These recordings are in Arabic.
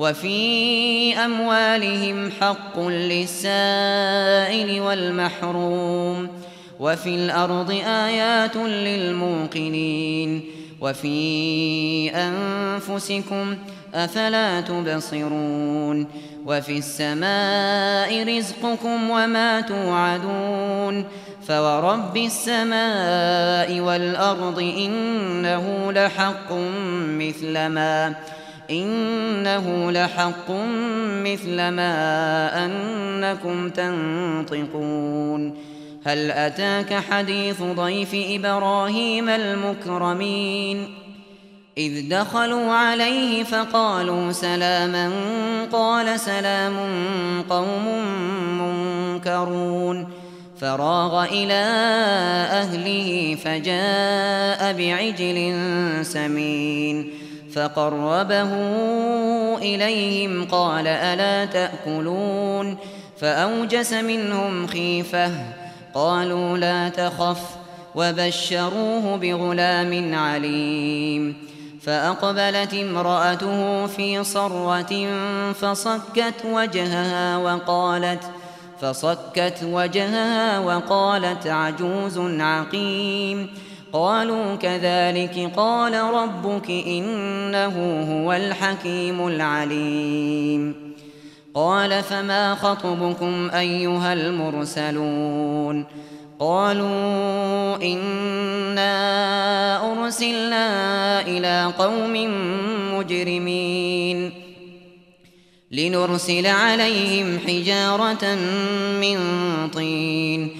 وفي أموالهم حق للسائل والمحروم وفي الأرض آيات للموقنين وفي أنفسكم أفلا تبصرون وفي السماء رزقكم وما توعدون فورب السماء والأرض إنه لحق مثل ما إنه لحق مثل ما أنكم تنطقون. هل أتاك حديث ضيف إبراهيم المكرمين؟ إذ دخلوا عليه فقالوا سلاما قال سلام قوم منكرون. فراغ إلى أهله فجاء بعجل سمين. فقربه إليهم قال ألا تأكلون؟ فأوجس منهم خيفة قالوا لا تخف وبشروه بغلام عليم فأقبلت امرأته في صرة فصكت وجهها وقالت فصكت وجهها وقالت عجوز عقيم قالوا كذلك قال ربك إنه هو الحكيم العليم. قال فما خطبكم أيها المرسلون؟ قالوا إنا أرسلنا إلى قوم مجرمين. لنرسل عليهم حجارة من طين.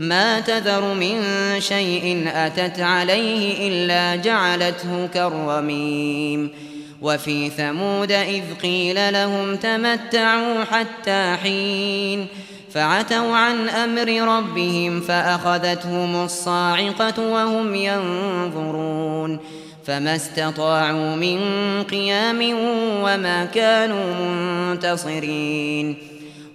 ما تذر من شيء أتت عليه إلا جعلته كالرميم. وفي ثمود إذ قيل لهم تمتعوا حتى حين فعتوا عن أمر ربهم فأخذتهم الصاعقة وهم ينظرون. فما استطاعوا من قيام وما كانوا منتصرين.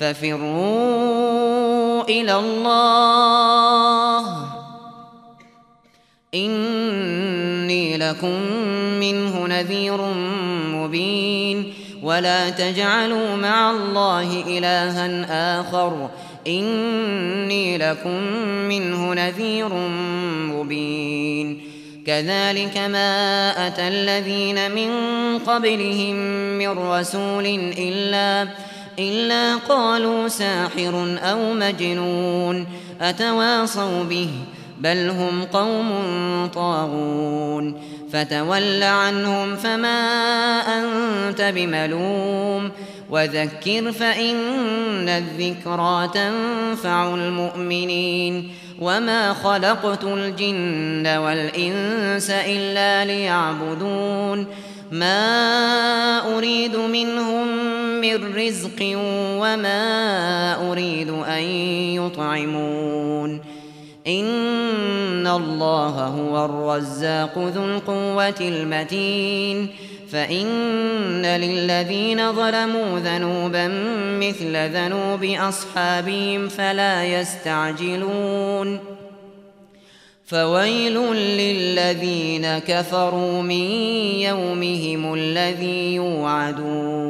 ففروا إلى الله. إني لكم منه نذير مبين. ولا تجعلوا مع الله إلها آخر. إني لكم منه نذير مبين. كذلك ما أتى الذين من قبلهم من رسول إلا مبين إلا قالوا ساحر أو مجنون أتواصوا به بل هم قوم طاغون فتول عنهم فما أنت بملوم وذكر فإن الذكرى تنفع المؤمنين وما خلقت الجن والإنس إلا ليعبدون ما أريد منهم من رزق وما أريد أن يطعمون. إن الله هو الرزاق ذو القوة المتين. فإن للذين ظلموا ذنوبا مثل ذنوب أصحابهم فلا يستعجلون. فويل للذين كفروا من يومهم الذي يوعدون.